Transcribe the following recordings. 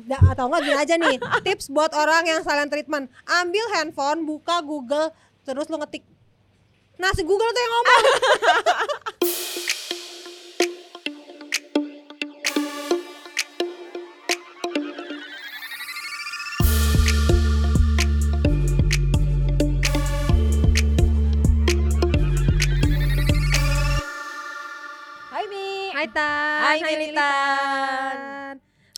da- atau enggak gini aja nih. Tips buat orang yang silent treatment. Ambil handphone, buka Google, terus lu ngetik. Nah, si Google tuh yang ngomong. Hai Mi. Hai Tan. Hai, Militan. Militan.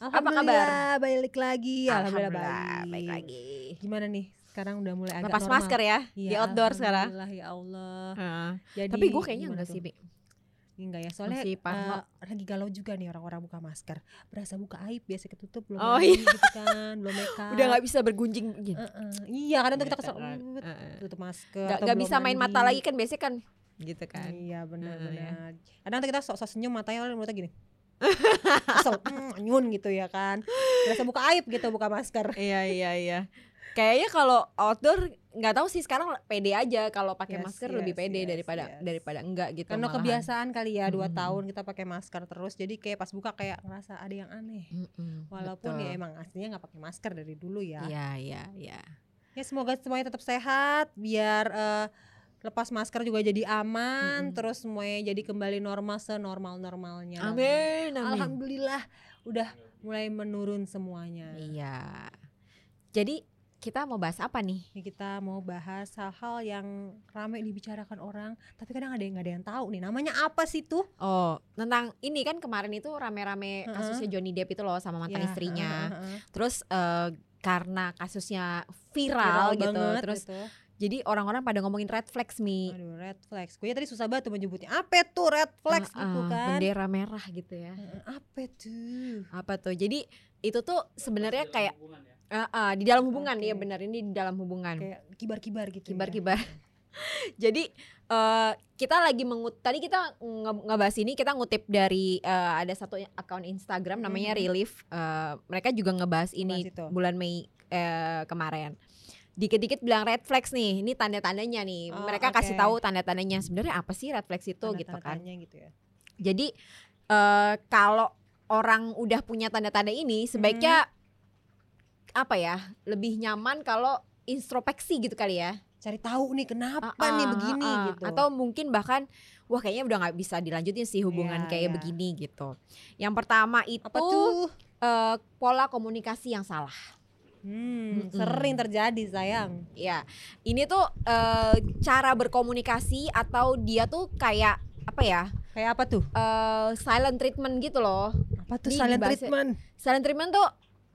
Apa kabar? Alhamdulillah, balik lagi. Alhamdulillah, baik. baik lagi. Gimana nih? Sekarang udah mulai agak Lepas normal. masker ya Iya, di outdoor sekarang. Alhamdulillah ya Allah. Heeh. Jadi Tapi gue kayaknya enggak sih, Mi. Enggak ya, soalnya Masih eh, lagi galau juga nih orang-orang buka masker. Berasa buka aib biasa ketutup belum Oh, mandi gitu kan, belum make up. Udah nggak bisa bergunjing gitu. Heeh. Iya, kadang tuh kita kesel. "Uh, tutup masker. Nggak belum bisa main mata mandi." lagi kan biasanya kan gitu kan. Iya benar Heeh, ya. benar. Kadang tuh kita sok-sok senyum matanya orang mulutnya gini. Kesel, "Mm, nyun gitu ya kan. Berasa buka aib gitu buka masker. Iya iya iya. Kayaknya kalau outdoor nggak tahu sih sekarang pede aja kalau pakai Yes, masker yes, lebih pede yes, daripada yes. daripada enggak gitu. Karena malahan. kebiasaan kali ya dua Mm-mm. tahun kita pakai masker terus jadi kayak pas buka kayak ngerasa ada yang aneh. Mm-mm, Walaupun ya betul. emang aslinya nggak pakai masker dari dulu ya. Iya iya iya. Ya semoga semuanya tetap sehat biar eh, lepas masker juga jadi aman Mm-mm. terus semuanya jadi kembali normal senormal normalnya. Amin amin. Alhamdulillah udah mulai menurun semuanya. Iya. Jadi kita mau bahas apa nih? Kita mau bahas hal-hal yang ramai dibicarakan orang, tapi kadang ada yang nggak ada yang tahu nih. Namanya apa sih tuh? Oh, tentang ini kan kemarin itu rame-rame Heeh. kasusnya Johnny Depp itu loh sama mantan Ya, istrinya. heeh, heeh. Terus eh, karena kasusnya Viral viral, gitu, banget terus gitu. Jadi orang-orang pada ngomongin red flags mi. Aduh, red flags. Gue tadi susah banget tuh menyebutnya. Apa tuh red flags Heeh, gitu kan? Bendera merah gitu ya. Heeh, Apa tuh? Apa tuh? Jadi itu tuh sebenarnya kayak eh, eh, di dalam hubungan Oke. ya benar ini di dalam hubungan. Kayak kibar-kibar gitu. ya. kibar-kibar. Jadi eh, kita lagi mengut tadi kita nge- ngebahas ini kita ngutip dari eh, ada satu akun Instagram namanya Mhm. Relief. Eh, mereka juga ngebahas ini bulan Mei eh, kemarin. Dikit-dikit bilang red flags nih, ini tanda-tandanya nih. Oh, mereka kasih oke. tahu tanda-tandanya. Sebenarnya apa sih red flags itu gitu kan? Gitu ya. Jadi eh, kalau orang udah punya tanda-tanda ini sebaiknya apa ya? Lebih nyaman kalau introspeksi gitu kali ya. Cari tahu nih kenapa Ah, nih ah, begini ah, ah. gitu. Atau mungkin bahkan wah kayaknya udah nggak bisa dilanjutin sih hubungan Iya, kayak iya. begini gitu. Yang pertama itu apa tuh? eh, pola komunikasi yang salah. Hmm, sering terjadi sayang. Ya, ini tuh eh, cara berkomunikasi atau dia tuh kayak apa ya? Kayak apa tuh? eh, silent treatment gitu loh. Apa tuh Di- silent treatment? Silent treatment tuh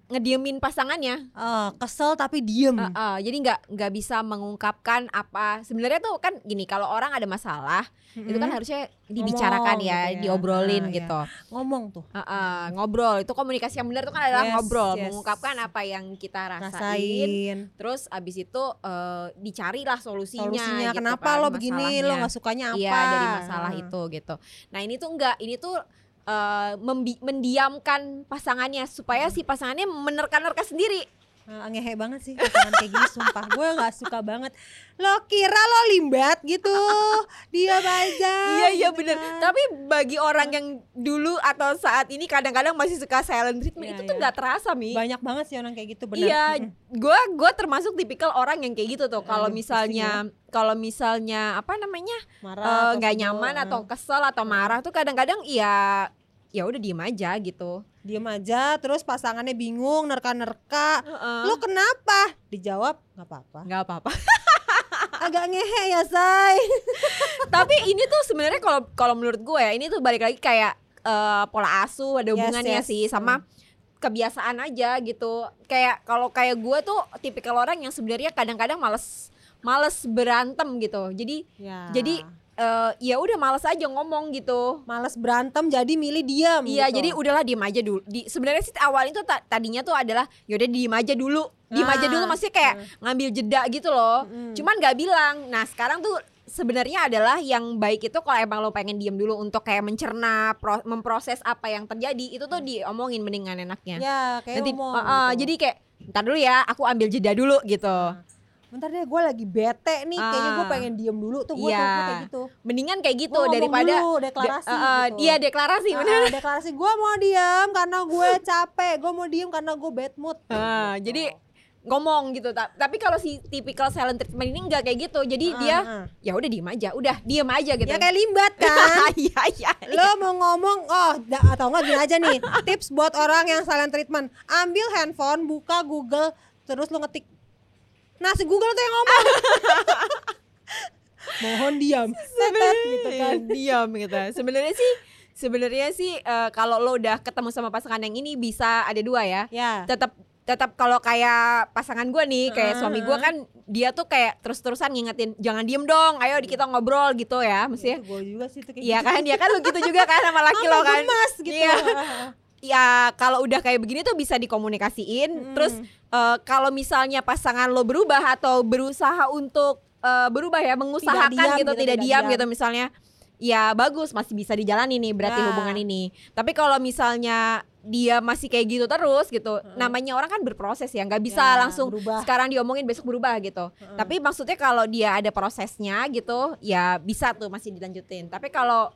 ngediemin pasangannya. Ah, kesel tapi diem. Eh, eh, jadi nggak nggak bisa mengungkapkan apa. Sebenarnya tuh kan gini, kalau orang ada masalah itu kan harusnya dibicarakan Ngomong ya, gitu ya. diobrolin iya. gitu. ngomong tuh. Uh, uh, ngobrol itu komunikasi yang benar itu kan adalah Yes, ngobrol yes. mengungkapkan apa yang kita rasain, Rasain terus abis itu uh, dicarilah solusinya solusinya gitu kenapa kan, lo begini, lo nggak sukanya apa? iya dari masalah Ah. itu gitu nah ini tuh enggak ini tuh uh, mendiamkan pasangannya supaya si pasangannya menerka-nerka sendiri. Ah, ngehe banget sih pasangan kayak gini sumpah. Gue nggak suka banget. Lo kira lo limbat gitu? Diam aja iya iya gitu bener. kan. tapi bagi orang yang dulu atau saat ini kadang-kadang masih suka silent Iya, treatment itu tuh iya. nggak terasa mi. Banyak banget sih orang kayak gitu benar Iya, gue gue termasuk tipikal orang yang kayak gitu tuh. Kalau misalnya kalau misalnya apa namanya eh, nggak sebel, nyaman atau kesel atau marah tuh kadang-kadang ya ya udah diem aja gitu. diem aja terus pasangannya bingung nerka-nerka Heeh. lo kenapa dijawab nggak apa-apa nggak apa-apa. agak ngehe ya say Tapi ini tuh sebenarnya kalau kalau menurut gue ya ini tuh balik lagi kayak eh, pola asuh ada Yes, hubungannya yes. sih sama kebiasaan aja gitu. Kayak kalau kayak gue tuh tipikal orang yang sebenarnya kadang-kadang males males berantem gitu. Jadi ya. Jadi, eh, ya udah males aja ngomong gitu. males berantem jadi milih diam Iya, gitu. jadi udahlah diem aja dulu. Di sebenarnya sih awalnya tuh ta- tadinya tuh adalah yaudah diem aja dulu. Diem aja Ah, dulu maksudnya kayak ngambil jeda gitu loh. Mm. Cuman nggak bilang. Nah, sekarang tuh sebenarnya adalah yang baik itu kalau emang lo pengen diem dulu untuk kayak mencerna, pro- memproses apa yang terjadi, itu tuh diomongin mendingan enaknya. ya kayak Nanti uh, uh, gitu. jadi kayak ntar dulu ya, aku ambil jeda dulu gitu. Nah, bentar deh gue lagi bete nih. Kayaknya gue Ah. pengen diem dulu tuh gue Iya. kayak gitu. Mendingan kayak gitu Gua daripada dulu, deklarasi De- eh, eh, gitu. Iya deklarasi Ah, bener. deklarasi gue mau diem karena gue capek. Gue mau diem karena gue bad mood. Ah, jadi ngomong gitu. Ta- tapi kalau si typical silent treatment ini enggak kayak gitu. Jadi Ah, dia ah. ya udah diem aja. Udah diem aja gitu. Ya kayak limbat kan? Iya iya lo mau ngomong oh da- atau enggak gini aja nih. Tips buat orang yang silent treatment. Ambil handphone buka Google terus lo ngetik nah si Google tuh yang ngomong. Mohon diam. Setet gitu kan. diam gitu. Sebenarnya sih sebenarnya sih eh, kalau lo udah ketemu sama pasangan yang ini bisa ada dua ya. Ya. Tetap tetap kalau kayak pasangan gue nih kayak suami gue kan dia tuh kayak terus-terusan ngingetin jangan diem dong ayo kita ngobrol gitu ya mesti gue juga sih tuh kayak Iya gitu. kan, dia kan? Begitu juga kan sama laki lo kan. gemes gitu. Iya. Ya kalau udah kayak begini tuh bisa dikomunikasiin. Mm. Terus eh, kalau misalnya pasangan lo berubah atau berusaha untuk eh, berubah ya, mengusahakan diam gitu, gitu, tidak tidak diam diam. gitu misalnya. Ya bagus, masih bisa dijalani nih berarti Ya. hubungan ini. Tapi kalau misalnya dia masih kayak gitu terus gitu, namanya orang kan berproses ya, nggak bisa Ya, langsung berubah. sekarang diomongin besok berubah gitu. Heeh. Tapi maksudnya kalau dia ada prosesnya gitu, ya bisa tuh masih dilanjutin. Tapi kalau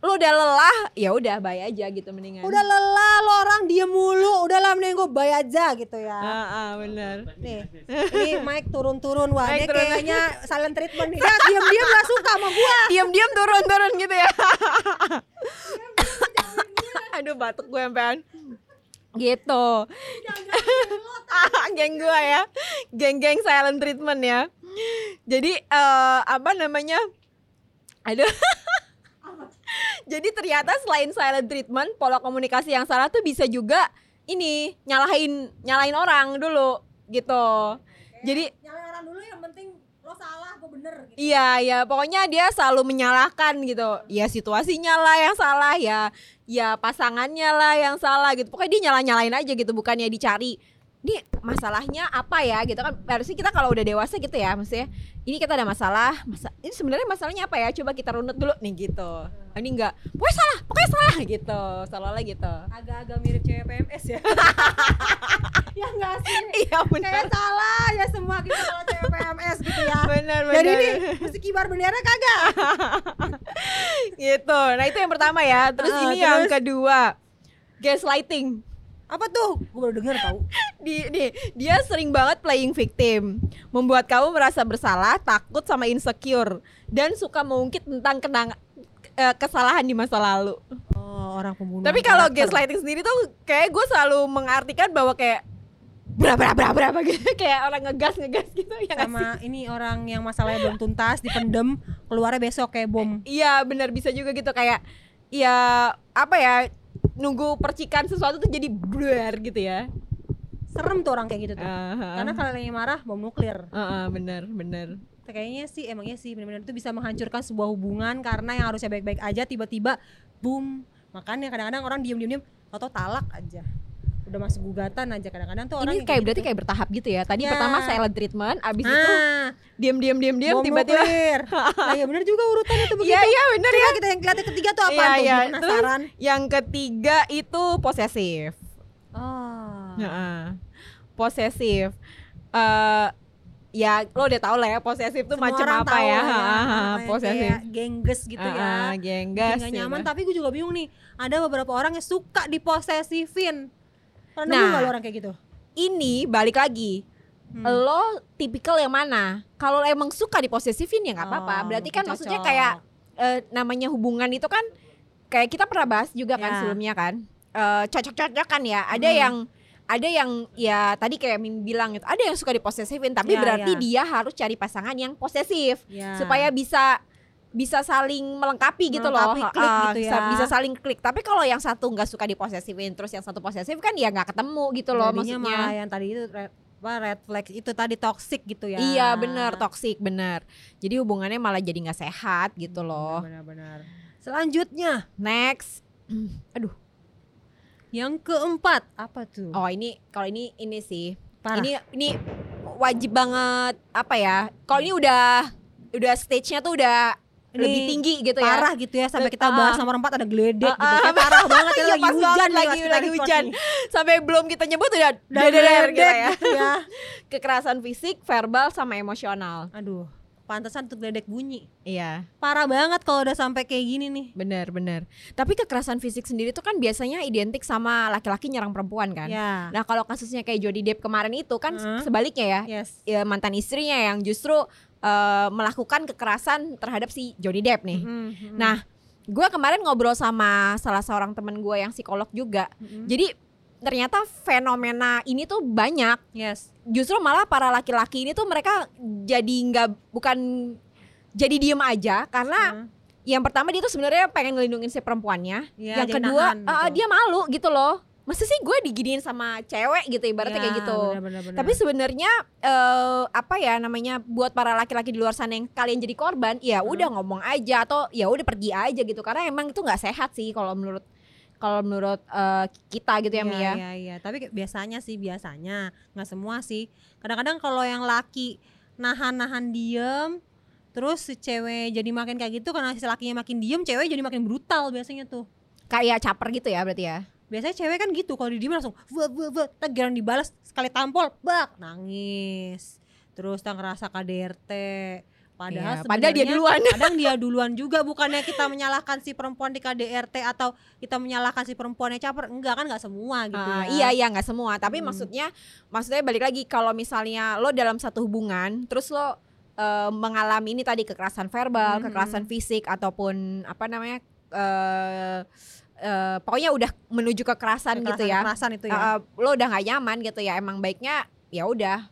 lu udah lelah, ya udah bye aja gitu mendingan. udah lelah lo orang diem mulu udah lah mending gue bay aja gitu ya Ah, ah, bener. nih ini mic turun-turun wah ini turun. kayaknya silent treatment nih ya diem-diem gak suka sama gue Diam-diam turun-turun gitu ya. Aduh batuk gue sampean. Gitu. Ah, geng gue ya. Geng-geng silent treatment ya. Jadi eh, apa namanya? Aduh. Jadi ternyata selain silent treatment, pola komunikasi yang salah tuh bisa juga ini nyalahin nyalahin orang dulu gitu. Jadi nyalain orang dulu yang penting lo salah gue bener gitu Iya, ya pokoknya dia selalu menyalahkan gitu. Ya situasinya lah yang salah ya, ya pasangannya lah yang salah gitu. Pokoknya dia nyala nyalain aja gitu, bukannya dicari. Ini masalahnya apa ya gitu kan? Harusnya kita kalau udah dewasa gitu ya, maksudnya ini kita ada masalah. Masa ini sebenarnya masalahnya apa ya? Coba kita runut dulu nih gitu. Ini enggak, pokoknya salah, pokoknya salah gitu. Seolah-olah gitu. agak-agak mirip cewek PMS ya ya nggak sih Iya benar. kayak salah ya semua kita kalau cewek PMS gitu ya Benar benar. jadi nih mesti kibar bendera kagak gitu. Nah, itu yang pertama ya. Terus ini yang kedua. Gaslighting. Apa tuh? Gue baru denger tau. Di, di- dia sering banget playing victim, membuat kamu merasa bersalah, takut sama insecure, dan suka mengungkit tentang kenang eh, kesalahan di masa lalu. oh orang pembunuh. Tapi kalau gaslighting sendiri tuh kayak gue selalu mengartikan bahwa kayak berapa berapa berapa gitu. Kayak orang ngegas ngegas gitu ya nggak sih? sama ini orang yang masalahnya belum tuntas dipendem keluarnya besok kayak bom. Iya benar bisa juga gitu. Kayak ya apa ya nunggu percikan sesuatu tuh jadi blur gitu ya. serem tuh orang kayak gitu tuh. Karena karena kalau lagi marah bom nuklir. Bener bener. kayaknya sih emangnya sih benar-benar itu bisa menghancurkan sebuah hubungan karena yang harusnya baik-baik aja tiba-tiba boom. Makanya kadang-kadang orang diem-diem atau talak aja udah masuk gugatan aja kadang-kadang tuh orang Ini yang kayak berarti gitu. kayak bertahap gitu ya. Tadi Ya. pertama silent treatment, abis itu ah, diam diam diam diam tiba-tiba nah ya benar juga urutannya tuh begitu Iya iya bener Coba ya. kita yang lihat yang ketiga tuh apa Iya tuh iya. Gue Terus penasaran yang ketiga itu posesif. oh. Heeh. Posesif. Eh ya lo udah tau lah ya posesif tuh macam apa ya. Apa yang posesif. kayak gengges gitu Heeh, ya genggas. Bikin gak gitu. nyaman tapi gue juga bingung nih ada beberapa orang yang suka diposesifin pernah Nah. nggak lo orang kayak gitu Ini balik lagi. Hmm. Lo tipikal yang mana? Kalau emang suka diposesifin ya nggak apa-apa. Oh, Berarti kan mungkin maksudnya cocok. kayak eh, namanya hubungan itu kan kayak kita pernah bahas juga kan Ya. sebelumnya kan Eh, cocok-cocok kan ya ada Hmm. yang ada yang ya tadi kayak Mimi bilang itu ada yang suka diposesifin tapi Ya, berarti ya. dia harus cari pasangan yang posesif Ya. supaya bisa bisa saling melengkapi gitu loh. Klik Ah, gitu bisa, ya. bisa saling klik. Tapi kalau yang satu nggak suka diposesifin terus yang satu posesif kan ya nggak ketemu gitu loh Jadinya maksudnya. malah yang tadi itu red, apa, red flag itu tadi toxic gitu ya. Iya bener toxic bener Jadi hubungannya malah jadi nggak sehat gitu loh. benar-benar selanjutnya Next. Aduh. Yang keempat apa tuh? Oh ini kalau ini ini sih. Parah. Ini ini wajib banget Apa ya Kalau ini udah Udah stage-nya tuh udah Ini lebih tinggi gitu ya. parah gitu ya sampai kita bahas ah. nomor 4 ada geledek Ah, gitu. ah. Kayak parah banget ya Iya, lagi hujan nih lagi lagi record hujan. nih. Sampai belum kita nyebut udah Udah deder gitu ya. gitu ya. Kekerasan fisik, verbal sama emosional. Aduh, pantesan tuh geledek bunyi. Iya. Parah banget kalau udah sampai kayak gini nih. Bener bener. Tapi kekerasan fisik sendiri tuh kan biasanya identik sama laki-laki nyerang perempuan kan. Ya. Nah kalau kasusnya kayak Jody Depp kemarin itu kan sebaliknya ya, Yes. ya mantan istrinya yang justru eh, melakukan kekerasan terhadap si Jody Depp nih. Mm, mm, Nah, gue kemarin ngobrol sama salah seorang temen gue yang psikolog juga. mm, Jadi ternyata fenomena ini tuh banyak. yes. Justru malah para laki-laki ini tuh mereka jadi nggak bukan jadi diem aja karena Heeh. yang pertama dia tuh sebenarnya pengen ngelindungin si perempuannya. Iya, yang kedua nahan ah, gitu. dia malu gitu loh. Masa sih gue diginiin sama cewek gitu ibaratnya Ya, kayak gitu. benar, benar, benar. Tapi sebenarnya eh, apa ya namanya buat para laki-laki di luar sana yang kalian jadi korban, ya Hmm. udah ngomong aja atau ya udah pergi aja gitu karena emang itu nggak sehat sih kalau menurut kalau menurut eh, kita gitu ya Iya, Mia. Iya, iya. Tapi biasanya sih biasanya nggak semua sih. Kadang-kadang kalau yang laki nahan-nahan diem, terus si cewek jadi makin kayak gitu karena si lakinya makin diem, cewek jadi makin brutal biasanya tuh. Kayak caper gitu ya berarti ya. Biasanya cewek kan gitu kalau didiem langsung wah wah wah, dibalas sekali tampol, bak nangis. Terus tak ngerasa KDRT. Padahal Iya, padahal dia duluan. kadang dia duluan juga bukannya kita menyalahkan si perempuan di KDRT atau kita menyalahkan si perempuannya caper enggak kan nggak semua gitu Ah, ya. Iya iya nggak semua, tapi Hmm. maksudnya maksudnya balik lagi kalau misalnya lo dalam satu hubungan terus lo eh, mengalami ini tadi kekerasan verbal, Hmm. kekerasan fisik ataupun apa namanya eh eh, pokoknya udah menuju kekerasan, gitu ya. kekerasan itu ya Eh, lo udah nggak nyaman gitu ya, emang baiknya ya udah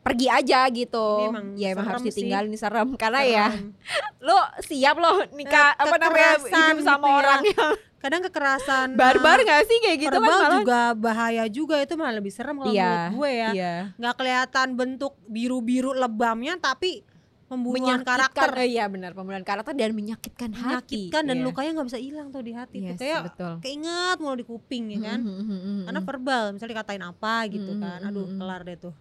pergi aja gitu. Ini emang ya emang harus sih. ditinggalin serem karena ya Serem. lo siap lo nikah Eh, apa namanya kekerasan hidup sama gitu ya. orang yang kadang kekerasan barbar nggak sih kayak gitu kan malah juga bahaya juga itu malah lebih serem kalau Iya, menurut gue ya Iya. nggak kelihatan bentuk biru-biru lebamnya tapi pembunuhan menyakitkan karakter. Eh, iya benar pembunuhan karakter dan menyakitkan hati. Menyakitkan dan Iya. lukanya nggak bisa hilang tuh di hati Yes, tuh kayak betul. keinget mulu di kuping ya kan? Mhm, mhm, mhm, karena verbal misalnya dikatain apa gitu Mhm, kan. Mhm, aduh kelar deh tuh.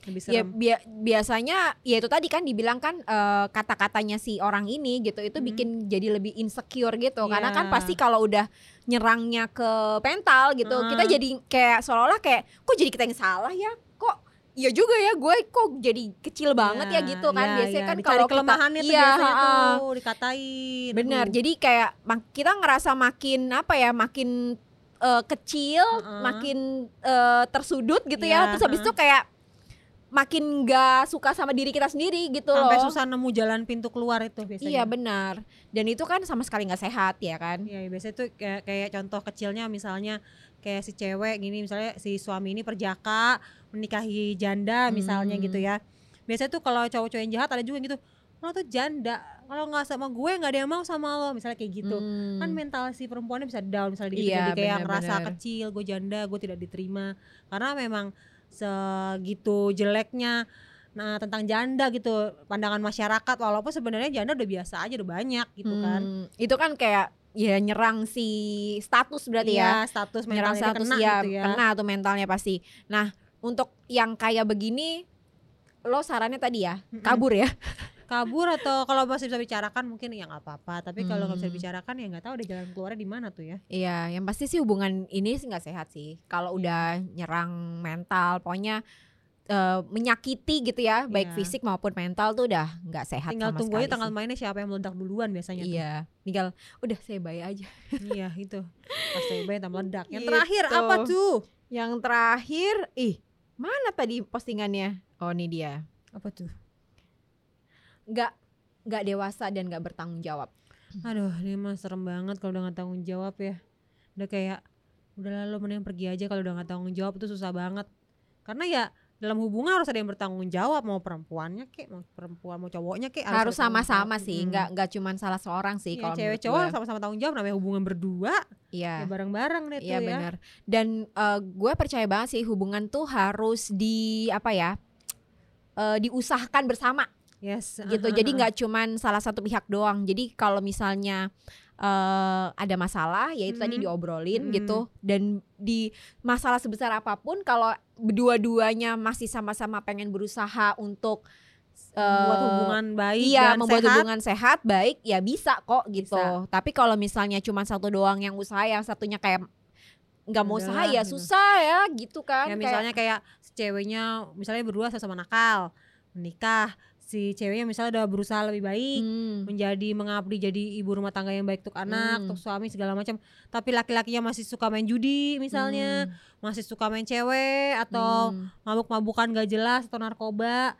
Lebih ya bia- biasanya ya itu tadi kan dibilang kan eh, kata-katanya si orang ini gitu itu Mhm. bikin jadi lebih insecure gitu. Karena kan pasti kalau udah nyerangnya ke mental gitu Heeh. kita jadi kayak seolah-olah kayak kok jadi kita yang salah ya Iya juga ya gue kok jadi kecil banget ya, gitu kan iya, biasanya iya. kan kalau kita- kelemahannya tuh iya, biasanya heeh. tuh dikatain Benar. Aduh. Jadi kayak kita ngerasa makin apa ya, makin eh, kecil, Heeh. makin eh, tersudut gitu Iya, ya. Terus habis heeh. itu kayak makin gak suka sama diri kita sendiri gitu sampai loh. susah nemu jalan pintu keluar itu biasanya Iya benar. Dan itu kan sama sekali nggak sehat ya kan. Iya, ya, biasanya tuh kayak, kayak contoh kecilnya misalnya kayak si cewek gini misalnya si suami ini perjaka menikahi janda misalnya Hmm. gitu ya. Biasanya tuh kalau cowok-cowok yang jahat ada juga yang gitu. Lo tuh janda, kalau nggak sama gue nggak ada yang mau sama lo misalnya kayak gitu. Hmm. Kan mental si perempuannya bisa down misalnya gitu Iya, jadi kayak ngerasa benar. kecil, gue janda, gue tidak diterima karena memang segitu jeleknya nah tentang janda gitu pandangan masyarakat walaupun sebenarnya janda udah biasa aja udah banyak gitu kan. Hmm, Itu kan kayak ya nyerang si status berarti ya. Iya, status Nyerang mentalnya dia status kena ya, gitu ya. kena tuh mentalnya pasti. Nah, untuk yang kayak begini lo sarannya tadi ya, kabur ya. kabur atau kalau masih bisa bicarakan mungkin ya nggak apa-apa tapi kalau nggak bisa Hmm. dibicarakan ya nggak tahu ada jalan keluarnya di mana tuh ya Iya, yang pasti sih hubungan ini sih nggak sehat sih. Kalau Iya. udah nyerang mental, pokoknya eh, menyakiti gitu ya, baik Iya. fisik maupun mental tuh udah nggak sehat tinggal sama tunggu aja tanggal sih. mainnya siapa yang meledak duluan biasanya tuh. Iya, tinggal udah saya bayar aja. iya itu pas saya bayar meledak yang Gitu. terakhir apa tuh Yang terakhir, ih mana tadi postingannya? Oh ini dia, apa tuh nggak nggak dewasa dan nggak bertanggung jawab. aduh ini mah serem banget kalau udah nggak tanggung jawab ya udah kayak udah lalu mending pergi aja kalau udah nggak tanggung jawab itu susah banget karena ya dalam hubungan harus ada yang bertanggung jawab mau perempuannya kek mau perempuan mau cowoknya kek Harus sama-sama sih, nggak nggak cuman salah seorang sih Iya, kalau cewek cowok sama-sama tanggung jawab namanya hubungan berdua Iya. ya bareng-bareng deh tuh Iya ya benar. Dan eh, gue percaya banget sih hubungan tuh harus di apa ya? eh, diusahakan bersama yes gitu. Jadi nggak cuman salah satu pihak doang. Jadi kalau misalnya eh, ada masalah, ya itu tadi diobrolin Mhm. gitu. Dan di masalah sebesar apa pun, kalau berdua-duanya masih sama-sama pengen berusaha untuk Membuat eh, hubungan baik iya dan membuat sehat. hubungan sehat baik ya bisa kok gitu Bisa. tapi kalau misalnya cuma satu doang yang usaha yang satunya kayak nggak mau usaha ya gitu. susah ya gitu kan ya Kayak- misalnya kayak si ceweknya misalnya berdua sama nakal menikah si ceweknya misalnya udah berusaha lebih baik Hmm. menjadi mengabdi jadi ibu rumah tangga yang baik untuk anak, Hmm. untuk suami segala macam. Tapi laki-lakinya masih suka main judi misalnya, masih suka main cewek atau Hmm. mabuk-mabukan gak jelas atau narkoba.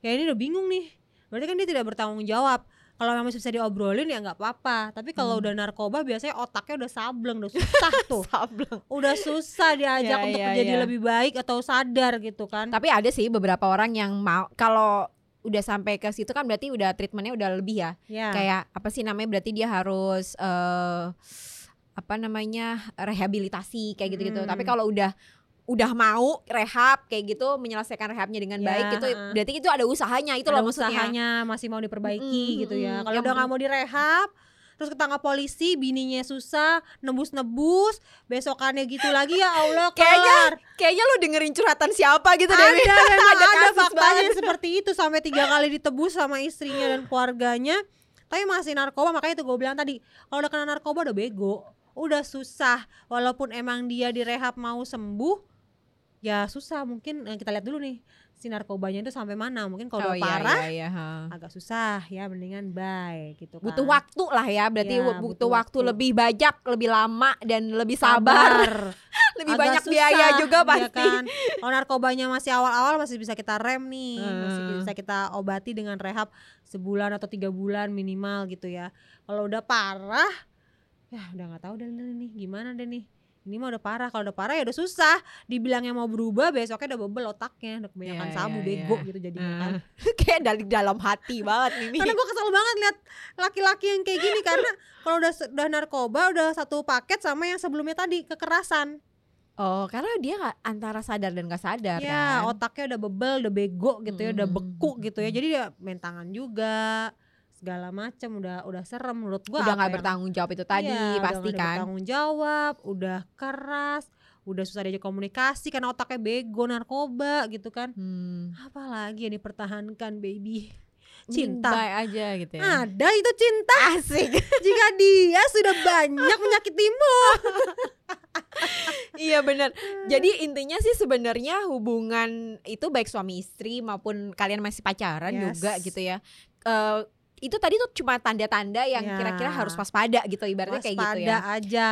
Ya ini udah bingung nih. Berarti kan dia tidak bertanggung jawab. Kalau memang bisa diobrolin ya nggak apa-apa. Tapi kalau Hmm. udah narkoba biasanya otaknya udah sableng, udah susah tuh. Sableng. udah susah diajak Ya, untuk ya, menjadi ya. lebih baik atau sadar gitu kan. Tapi ada sih beberapa orang yang mau kalau udah sampai ke situ kan berarti udah treatmentnya udah lebih ya. Ya. Kayak apa sih namanya berarti dia harus eh apa namanya rehabilitasi kayak gitu-gitu. Hmm. Tapi kalau udah udah mau rehab kayak gitu menyelesaikan rehabnya dengan Ya, baik itu heeh. berarti itu ada usahanya itu Ada loh maksudnya. usahanya masih mau diperbaiki Mm-mm, gitu ya. Kalau udah nggak mau direhab, terus ketangkap polisi, bininya susah, nebus-nebus, besokannya gitu lagi ya Allah Kayaknya. Kayaknya lu dengerin curhatan siapa gitu ada Dewi. memang ada, kasus faktanya banget. seperti itu sampai tiga kali ditebus sama istrinya dan keluarganya. Tapi masih narkoba makanya itu gue bilang tadi kalau udah kena narkoba udah bego, udah susah. Walaupun emang dia direhab mau sembuh, ya susah. Mungkin eh, kita lihat dulu nih si narkobanya itu sampai mana. Mungkin kalau Oh, udah iya, parah iya, iya, ha. agak susah ya mendingan bye gitu kan butuh waktu lah ya berarti Ya, butuh, butuh waktu waktu. lebih banyak lebih lama dan lebih sabar, lebih Agak banyak susah, biaya juga ya pasti kan? kalau narkobanya masih awal-awal masih bisa kita rem nih masih Hmm. bisa kita obati dengan rehab sebulan atau tiga bulan minimal gitu ya kalau udah parah ya udah nggak tahu deh nih gimana deh nih ini mah udah parah kalau udah parah ya udah susah. Dibilang yang mau berubah besoknya udah bebel otaknya. Udah kebanyakan Iya, sabu iya, bego iya. gitu jadinya kan. Eh, kayak dari dalam hati banget Mimi karena gue kesel banget lihat laki-laki yang kayak gini. Karena kalau udah udah narkoba udah satu paket sama yang sebelumnya tadi kekerasan. Oh karena dia antara sadar dan nggak sadar ya kan? otaknya udah bebel udah bego gitu ya udah Hmm. beku gitu ya. Jadi ya main tangan juga segala macam udah udah serem menurut gua udah nggak yang- bertanggung jawab itu tadi Iya, pasti kan? bertanggung jawab udah keras udah susah diajak komunikasi karena otaknya bego narkoba gitu kan. Hmm. apalagi yang dipertahankan baby? Cinta. cinta aja gitu ya. Ada itu cinta. Asik. Jika dia sudah banyak menyakitimu. Iya benar. Jadi intinya sih sebenarnya hubungan itu baik suami istri maupun kalian masih pacaran Yes. juga gitu ya. Eh itu tadi tuh cuma tanda-tanda yang Ya. kira-kira harus waspada gitu ibaratnya kayak gitu Waspada ya. aja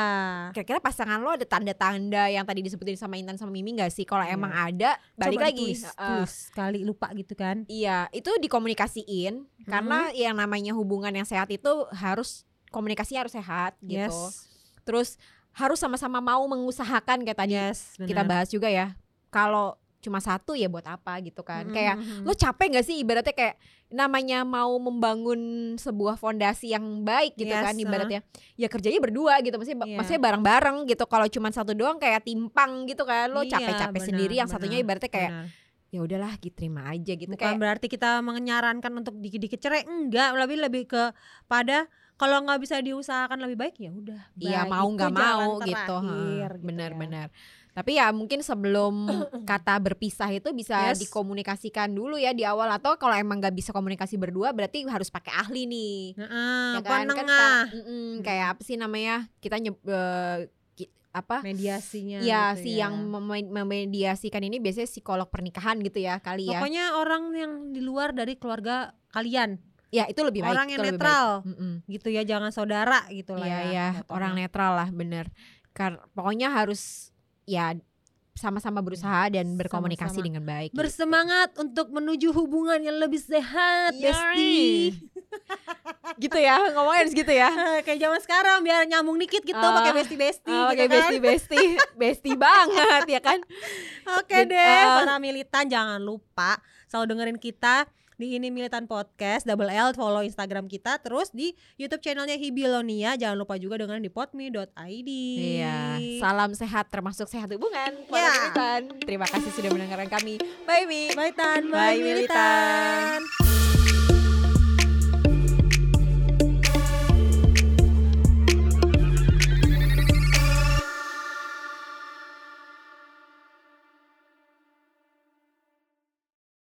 Kira-kira pasangan lo ada tanda-tanda yang tadi disebutin sama Intan sama Mimi gak sih? Kalau Iya. emang ada, balik Coba lagi. ditulis, tulis sekali lupa gitu kan iya, itu dikomunikasiin karena yang namanya hubungan yang sehat itu harus komunikasinya harus sehat gitu. yes Terus harus sama-sama mau mengusahakan kayak tadi yes kita bahas juga ya kalau cuma satu ya buat apa gitu kan Mm, kayak mm, mm. lo capek gak sih ibaratnya kayak namanya mau membangun sebuah fondasi yang baik gitu Yes, kan uh. ibaratnya ya kerjanya berdua gitu maksudnya Iya. maksudnya bareng-bareng gitu kalau cuma satu doang kayak timpang gitu kan lo Iya, capek-capek benar, sendiri yang satunya benar, ibaratnya kayak benar. ya udahlah gitu terima aja gitu bukan kayak berarti kita menyarankan untuk dikit-dikit cerai enggak lebih lebih ke pada kalau nggak bisa diusahakan lebih baik ya udah Iya mau nggak mau gitu, ha, gitu benar-benar. Tapi ya mungkin sebelum kata berpisah itu bisa Yes. dikomunikasikan dulu ya di awal atau kalau emang nggak bisa komunikasi berdua berarti harus pakai ahli nih. ya. Heeh, ya kan? Kan sekarang- mm-mm, kayak apa sih namanya kita nyeb, ki- apa? mediasinya Ya gitu si yang mem- memediasikan ini biasanya psikolog pernikahan gitu ya kali ya. pokoknya orang yang di luar dari keluarga kalian Ya itu lebih baik. orang yang baik. netral Mm-mm. gitu ya jangan saudara gitu lah Iya ya ya, jatuhnya. orang netral lah bener. Kar pokoknya harus ya sama-sama berusaha dan berkomunikasi Sama-sama. dengan baik. gitu. bersemangat untuk menuju hubungan yang lebih sehat Yoi. Besti gitu ya, ngomongnya harus gitu ya. kayak zaman sekarang biar nyambung dikit gitu Ah, pakai besti besti Oh, gitu Oke, kan bestie bestie, bestie banget ya kan. Oke Jadi, deh, eh, para militan jangan lupa selalu dengerin kita di ini militan podcast double L follow Instagram kita terus di YouTube channelnya Hibilonia jangan lupa juga dengerin di podme.id. Iya, salam sehat termasuk sehat hubungan para Ya. militan. Terima kasih sudah mendengarkan kami. Bye Mi. Bye Tan, Bye, bye, militan.